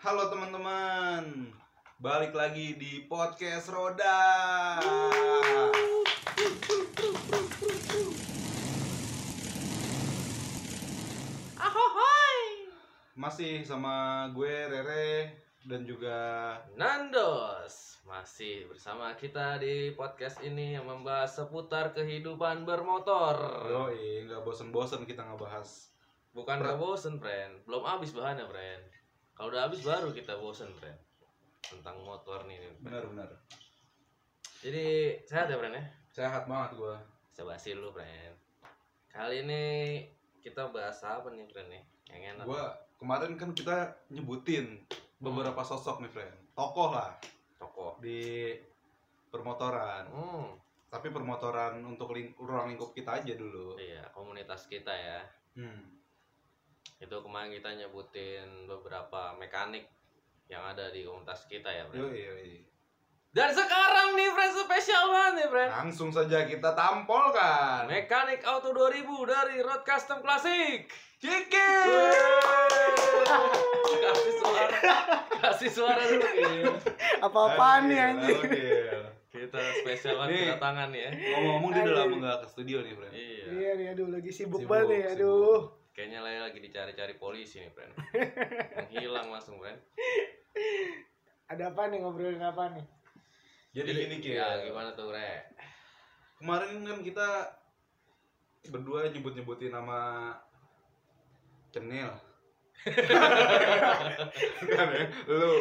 Halo teman-teman, balik lagi di podcast Roda. Ahoy! Masih sama gue Rere dan juga Nandos masih bersama kita di podcast ini yang membahas seputar kehidupan bermotor. Yoi, nggak bosen-bosen kita ngebahas. Bukan nggak bosen, friend. Belum habis bahannya, friend. Kalau udah habis baru kita bosen, friend. Tentang motor nih. friend. Benar-benar. Jadi sehat ya, friend ya? Sehat banget gue. Coba sih lu, friend. Kali ini kita bahas apa nih, friend nih? Yang enak. Gue kemarin kan kita nyebutin beberapa sosok nih, friend. Tokoh lah Toko. di permotoran. Hmm. Tapi permotoran untuk ling- ruang lingkup kita aja dulu. Iya, komunitas kita ya. Hmm. Itu kemarin kita nyebutin beberapa mekanik yang ada di komunitas kita ya, friend. Yoi, yoi. Dan sekarang nih, friend spesial banget nih, friend. Langsung saja kita tampolkan. Mekanik Auto 2000 dari Road Custom Classic. Kiki. kasih suara, kasih suara dulu. Apa-apaan nih Aduh, anjing? aduh. Kita spesial banget Nih. kedatangan nih ya. Ngomong-ngomong dia udah Aduh. lama nggak ke studio nih, friend. Iya. Iya nih, aduh lagi sibuk, Sibuk, banget nih, sibuk. Kayaknya lagi lagi dicari-cari polisi nih, friend. Menghilang langsung, friend. Ada apa nih ngobrolin apa nih? Jadi gini Ki. Ya, gimana tuh, Re? Kemarin kan kita berdua nyebut-nyebutin nama Cenil. kan ya? Lu.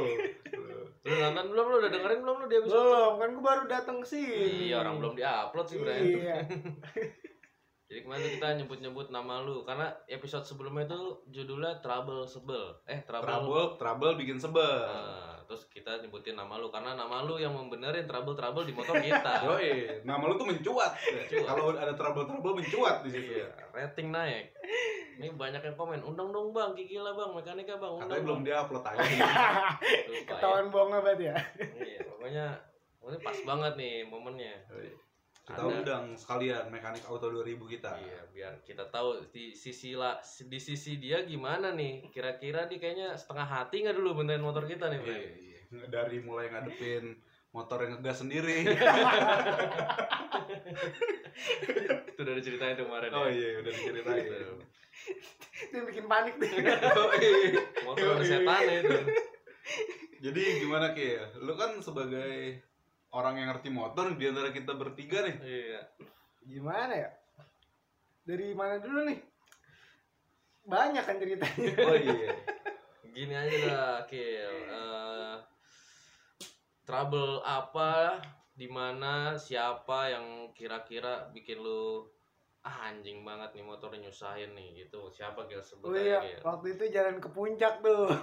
Lu. Nonton belum? Lu udah dengerin belum lu di episode? Belum, kan gue baru datang sini. Iya, orang belum di-upload sih, friend. Iya. Jadi kemarin tuh kita nyebut-nyebut nama lu karena episode sebelumnya itu judulnya Trouble Sebel. Eh, Trouble. Trouble, trouble bikin sebel. Nah, terus kita nyebutin nama lu karena nama lu yang membenerin trouble-trouble di motor kita. Yoi, nama lu tuh mencuat. Mencuat. Kalau ada trouble-trouble mencuat di situ. Iya, rating naik. Ini banyak yang komen, undang dong bang, gigi lah bang, mekanika bang, undang Katanya belum bang." diupload aja. Ya. Ketahuan bohong banget ya. Iya, pokoknya ini pas banget nih momennya. Yoi. Kita Ada. undang sekalian mekanik auto 2000 kita. Iya, biar kita tahu di sisi lah di sisi dia gimana nih. Kira-kira dia kayaknya setengah hati nggak dulu benerin motor kita nih, Bang? Iya, iya. Dari mulai ngadepin motor yang ngegas sendiri. Itu udah diceritain tuh kemarin oh ya. iya, udah diceritain. Tuh. Itu yang bikin panik deh. Oh, iya. Motor setan ya itu. Jadi gimana Ki? Lu kan sebagai orang yang ngerti motor di antara kita bertiga nih. Iya. Gimana ya? Dari mana dulu nih? Banyak kan ceritanya. Oh iya. Gini aja lah, Kil. Eh, trouble apa di mana siapa yang kira-kira bikin lu ah, anjing banget nih motor nyusahin nih gitu. Siapa Gil sebut Oh iya, Gil. waktu itu jalan ke puncak tuh.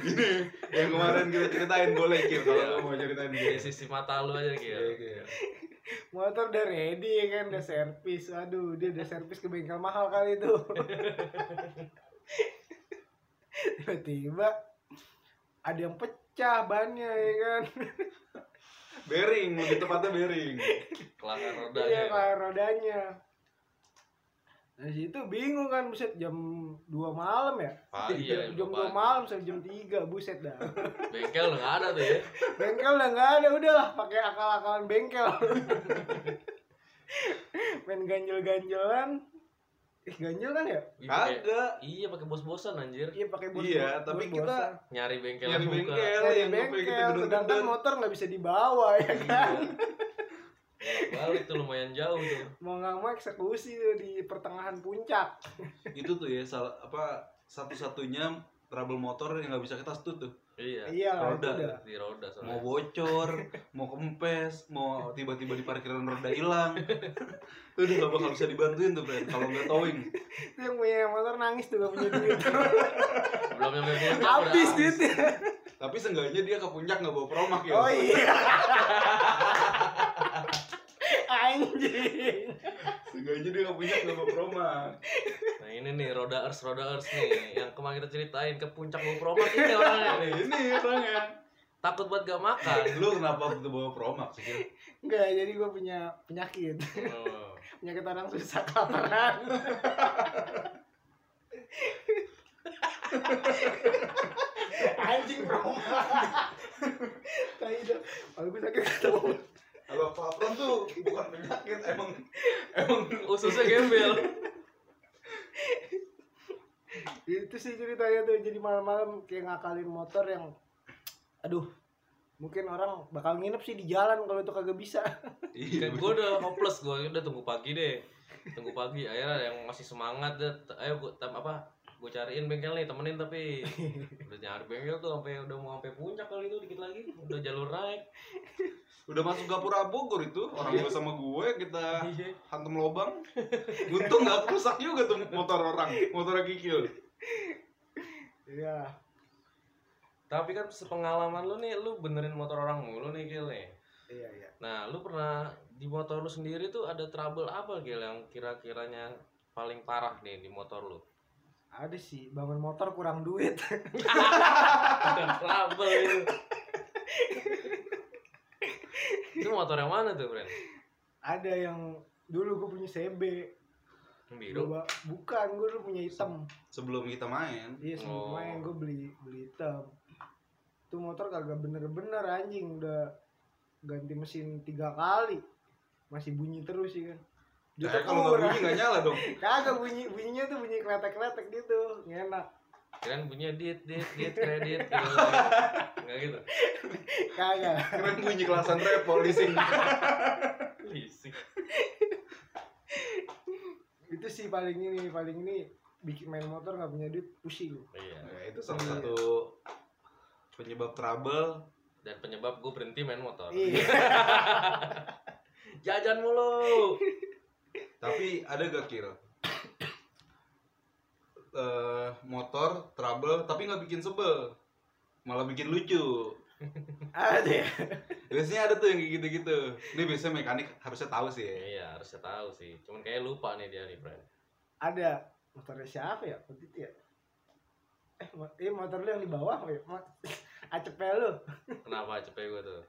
Gini, yang kemarin kita ceritain boleh Ki kalau Iya. mau ceritain Ki. sisi mata lu aja, Gil. Iya, Ki. Motor udah ready ya kan, udah servis. Aduh, dia udah servis ke bengkel mahal kali itu. Tiba-tiba ada yang pecah bannya ya kan. Bearing, lebih tepatnya bearing. Kelakar Iya, rodanya. kayak rodanya. Dari situ bingung kan, buset jam 2 malam ya? Ah, iya, jam, jam lupa. 2 malam sampai jam 3, buset dah. Bengkel udah nggak ada tuh ya. bengkel udah nggak ada, udahlah pakai akal-akalan bengkel. Main ganjel-ganjelan. Eh, ganjel kan ya? Iya, pakai- Kagak. Iya, pakai bos-bosan anjir. Iya, pakai bos Iya, tapi kita bos-bosan. Nyari bengkel Nyari bengkel. Kita bengkel, gedor-gedor. sedangkan motor nggak bisa dibawa ya kan? Balik tuh lumayan jauh tuh. Mau nggak mau eksekusi tuh di pertengahan puncak. itu tuh ya salah apa satu-satunya trouble motor yang nggak bisa kita stut tuh. Iya. Iya Roda. Di roda mau soalnya. bocor, mau kempes, mau tiba-tiba di parkiran roda hilang. Itu udah gak bakal bisa dibantuin tuh, friend. Kalau nggak towing. Itu yang punya motor nangis tuh gak punya duit. Belum nyampe puncak habis. duitnya. Tapi seenggaknya dia ke puncak nggak bawa promak ya. Oh iya. Anjing. Seenggaknya dia ke puncak nggak bawa promak. Ini nih roda ers roda ers nih yang kemarin kita ceritain ke puncak mau promak ini orangnya nih. ini orangnya. Takut buat gak makan. Lu kenapa waktu bawa promak sih? Enggak, jadi gue punya penyakit. Oh. Penyakit orang susah kelaparan. anjing bro tai dah kalau gue sakit ketemu Kalau Fapron tuh bukan penyakit, emang emang Ususnya gembel. itu sih ceritanya tuh jadi malam-malam kayak ngakalin motor yang aduh mungkin orang bakal nginep sih di jalan kalau itu kagak bisa iya. Kan gue udah hopeless gue udah tunggu pagi deh. Tunggu pagi akhirnya yang masih semangat deh. Ayo gue apa? Gue cariin bengkel nih temenin tapi udah nyari bengkel tuh sampai udah mau sampai puncak kali itu dikit lagi udah jalur naik. Udah masuk Gapura Bogor itu, orang gue sama gue kita Iya. hantem lobang. Untung nggak rusak juga tuh motor orang, motornya kikil. Iya Tapi kan sepengalaman lu nih, lu benerin motor orang mulu nih Gil nih. iya iya Nah, lu pernah di motor lu sendiri tuh ada trouble apa Gil yang kira-kiranya paling parah nih di motor lu? ada sih bangun motor kurang duit Bukan trouble itu. itu motor yang mana tuh, Bren? ada yang dulu gue punya CB biru. Gua- bukan gue dulu punya hitam Sebelum kita main, iya sebelum Oh. main gue beli beli hitam itu motor kagak bener-bener anjing udah ganti mesin tiga kali masih bunyi terus sih kan Dia kayak kalau nggak bunyi nggak nyala dong. kagak bunyi bunyinya tuh bunyi kletek-kletek gitu enak Kirain bunyinya dit dit dit kredit gitu. Enggak gitu. kagak Keren bunyi kelasan repo leasing. Leasing. Itu sih paling ini paling ini bikin main motor nggak punya duit pusing Iya. Nah, itu salah Iya. satu penyebab trouble. Dan penyebab gue berhenti main motor. iya Jajan mulu. Tapi ada gak kira? Eh, motor trouble tapi nggak bikin sebel malah bikin lucu ada ya biasanya ada tuh yang kayak gitu-gitu ini biasanya mekanik harusnya tahu sih ya. Iya, harusnya tahu sih. Cuman kayak lupa nih dia nih, friend. ada motornya siapa ya waktu itu ya eh, mo- eh motor lu yang di bawah ya Mo- ACP lu Kenapa cepet gue tuh?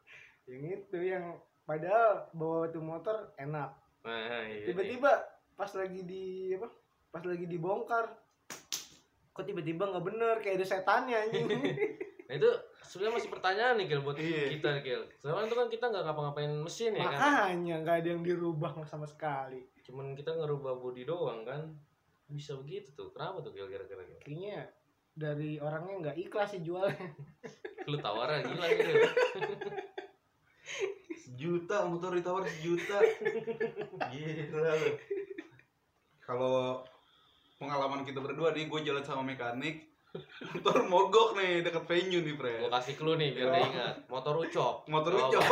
yang itu yang padahal bawa tuh motor enak Nah, iya. nih. tiba-tiba pas lagi di apa pas lagi dibongkar kok tiba-tiba nggak bener kayak ada setannya anjing Nah itu sebenarnya masih pertanyaan nih Gil buat Iya. kita Gil. Soalnya itu kan kita nggak ngapa-ngapain mesin ya kan. makanya nggak ada yang dirubah sama sekali Cuman kita ngerubah body doang kan. Bisa begitu tuh. Kenapa tuh Gil kira-kira Gil? kayaknya dari orangnya nggak ikhlas sih jualnya Lu tawaran gila gitu. sejuta motor ditawar sejuta gila lu kalau pengalaman kita berdua nih gue jalan sama mekanik motor mogok nih deket venue nih Gue Fred kasih clue nih biar dia ingat. Motor ucok. motor Oh, ucok.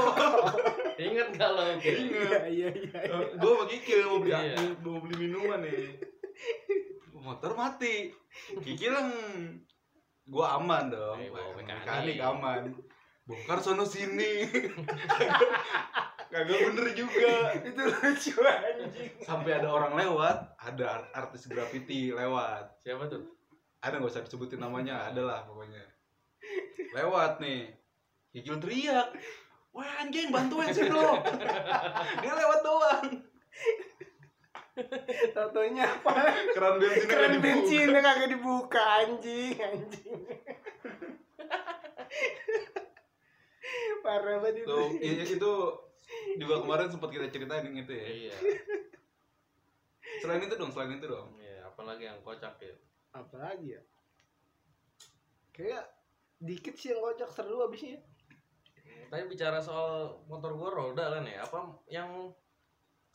Ingat gak lo? Gil? inget iya iya iya. Gue sama Kikil mau beli Iya. mau beli minuman nih. Motor mati. Kikil yang gue aman dong. Eh, bawa mekanik. mekanik. aman. Bongkar sono sini. Kagak bener juga. Itu lucu anjing. Sampai ada orang lewat ada art- artis graffiti lewat. Siapa tuh? Ada nggak usah disebutin namanya ada lah pokoknya lewat nih Kikil teriak Wah anjing bantuin sih lo Dia lewat doang Tatonya apa Keran keren dibuka. bensinnya kagak dibuka anjing anjing parah banget itu Tuh, i- itu juga kemarin sempat kita ceritain yang itu ya. Iya. Selain itu dong, selain itu dong. Iya, apalagi yang kocak ya. Apalagi ya kayak dikit sih yang kocak seru abisnya Tadi bicara soal motor gua roda kan ya. Apa yang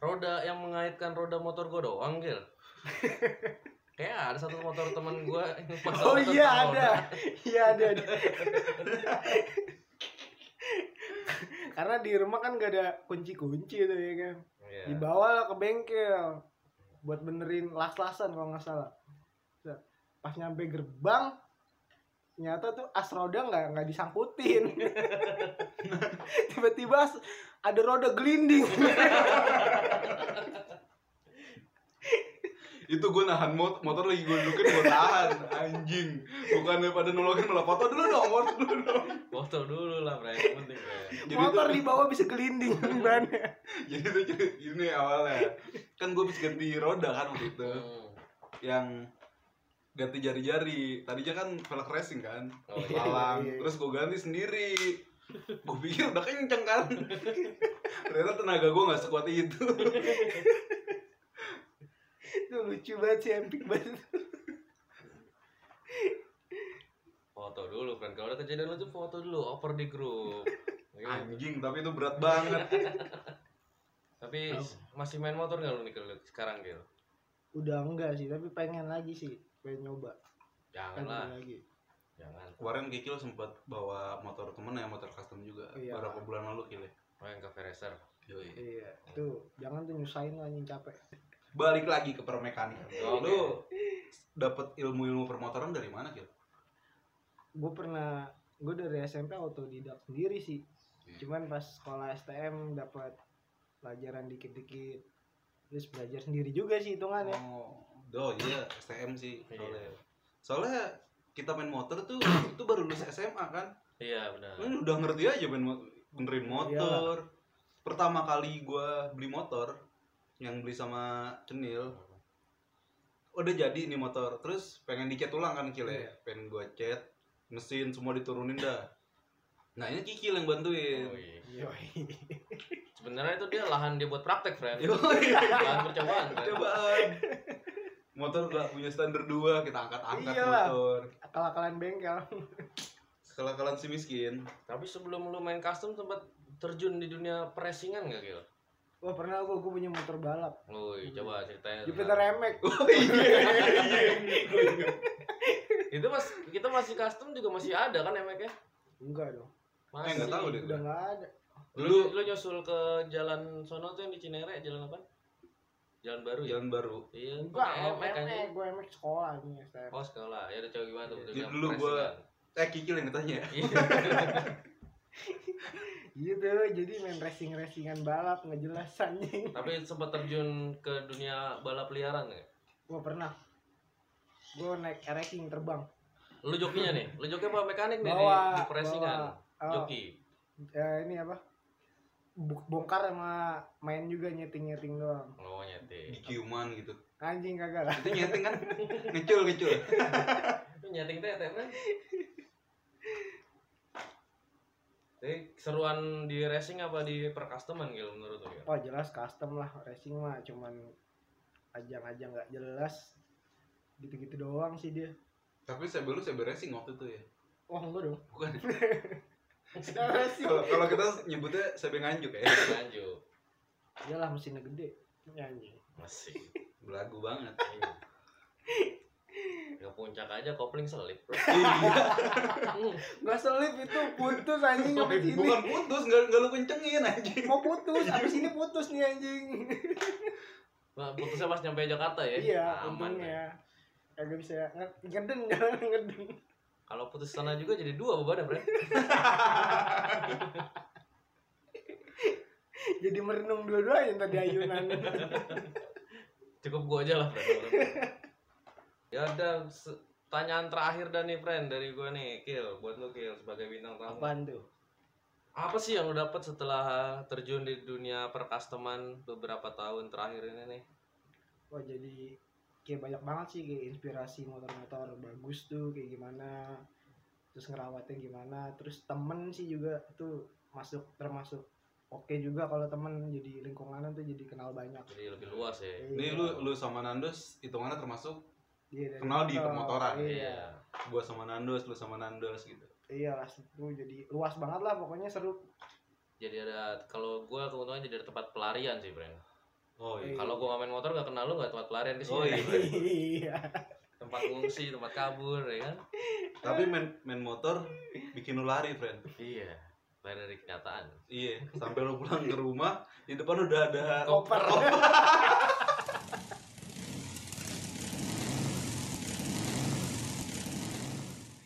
roda yang mengaitkan roda motor gua doang, Gil? Kayak ada satu motor teman yang oh iya ada iya ada, ada. karena di rumah kan gak ada kunci-kunci tuh ya kan Iya. dibawa lah ke bengkel buat benerin las-lasan kalau nggak salah. Pas nyampe gerbang ternyata tuh as roda nggak nggak disangkutin tiba-tiba ada roda gelinding Itu gue nahan mot motor lagi gue dudukin gue tahan anjing. Bukan daripada nolongin malah foto dulu dong, foto dulu dong. Foto dulu lah, Bre. Penting, Bre. Jadi motor di bawah bisa gelinding bannya Jadi jadi ini awalnya. Kan gue bisa ganti roda kan waktu itu. Hmm. Yang ganti jari-jari. Tadinya kan velg racing kan. Oh, iya. Palang. Iya, iya. Terus gue ganti sendiri. Gue pikir udah kenceng kan. Ternyata tenaga gue nggak sekuat itu. itu lucu banget sih epic banget Foto dulu, friend. Kalau ada kejadian lucu foto dulu, oper di grup. Gitu. Anjing, tapi itu berat banget. Tapi masih main motor nggak lu nih sekarang Gil? udah enggak sih tapi pengen lagi sih pengen nyoba Jangan pengen lah, lagi jangan. Kemarin Kikil sempat bawa motor temen ya, motor custom juga. Iya. Beberapa bulan lalu Kil ya. Main ke Racer. Yoi. iya tuh jangan tuh nyusahin lah anjing capek Balik lagi ke permekanikan. Oke. Lu dapat ilmu-ilmu permotoran dari mana Kil? gue pernah gue dari SMP autodidak sendiri sih Iya. cuman pas sekolah STM dapat pelajaran dikit-dikit terus belajar sendiri juga sih hitungannya Oh, oh iya STM sih Iya. soalnya. Soalnya kita main motor tuh itu baru lulus SMA kan. Iya benar. Lu udah ngerti aja main mo- benerin motor. Pertama kali gua beli motor yang beli sama Cenil udah jadi nih motor terus pengen dicat ulang kan Kil ya Iya. pengen gua cat mesin semua diturunin dah nah ini Kikil yang bantuin Oh, iya. Sebenarnya itu dia lahan dia buat praktek, friend. Yoi. lahan percobaan. friend. cobaan motor gak punya standar dua kita angkat-angkat Iyalah. motor akal-akalan bengkel sekala-kalan si miskin Tapi sebelum lu main custom sempat terjun di dunia presingan gak, Gil? wah pernah gue gue punya motor balap Woi, coba ceritain. Jupiter Remek oh iya Itu pas kita masih custom juga masih ada kan emek ya? enggak dong Eh, nggak tahu deh. udah nggak ada Lu, Lu- lu nyusul ke jalan sono tuh yang di Cinere, jalan apa? Jalan baru ya? jalan baru Iya, gue emek kan. Gue Remek sekolah nih STM Oh, sekolah. Ya udah coba gimana tuh? Iya. Jadi dulu gua- eh Kikil yang ditanya Iya. gitu jadi main racing racingan balap nggak jelas anjing Tapi sempat terjun ke dunia balap liaran ya? gue pernah gue naik racing terbang Lu jokinya nih? Lu joki apa mekanik nih di, bawa di presingan? bawa, oh, Joki. ya ini apa bongkar sama main juga nyeting nyeting doang. Oh, nyeti. di ciuman gitu. Anjing kagak lah. Itu nyeting kan? Ngecul ngecul. Itu nyeting tete, kan? Jadi seruan di racing apa di percustoman gitu menurut lu ya? oh jelas custom lah. Racing mah cuman ajang-ajang nggak jelas. Gitu-gitu doang sih dia. Tapi saya belum saya racing waktu itu ya? Wah enggak dong. Bukan kalau kalau kita nyebutnya saya nganjuk ya Lanjut. iyalah mesinnya gede anjing Masih. belagu banget. Ke puncak aja kopling selip, bro. iya nggak selip itu putus anjing abis ini bukan putus nggak nggak lu kencengin anjing mau putus abis ini putus nih anjing Nah, putusnya pas nyampe Jakarta ya? iya Aman. untungnya kagak bisa nge- ngeden jalan ngeden Kalau putus sana juga jadi dua bebannya, bro. jadi merenung dua-duanya tadi ayunan Cukup gua aja lah, friend. ya ada pertanyaan terakhir dan nih, friend, dari gua nih, Kill, buat lu Kill sebagai bintang tamu. apaan tuh Apa sih yang lu dapat setelah terjun di dunia percustoman beberapa tahun terakhir ini nih? wah jadi kayak banyak banget sih kayak inspirasi motor-motor bagus tuh kayak gimana terus ngerawatnya gimana terus temen sih juga tuh masuk termasuk oke juga kalau temen jadi lingkungan tuh jadi kenal banyak Jadi lebih luas ya. ini lu lu sama Nandos hitungannya termasuk Iya, kenal di motor. permotoran. iya gua sama Nandos lu sama Nandos gitu iya lah itu jadi luas banget lah pokoknya seru Jadi ada kalau gua keuntungan jadi ada tempat pelarian sih, friend. Oh iya. Kalau gua main motor gak kenal lu gak tempat pelarian di sini. Oh, iya. iya Tempat ngungsi, tempat kabur ya kan? tapi main main motor bikin lu lari friend Iya. Lari dari kenyataan. iya sampai lu pulang ke rumah di depan udah ada koper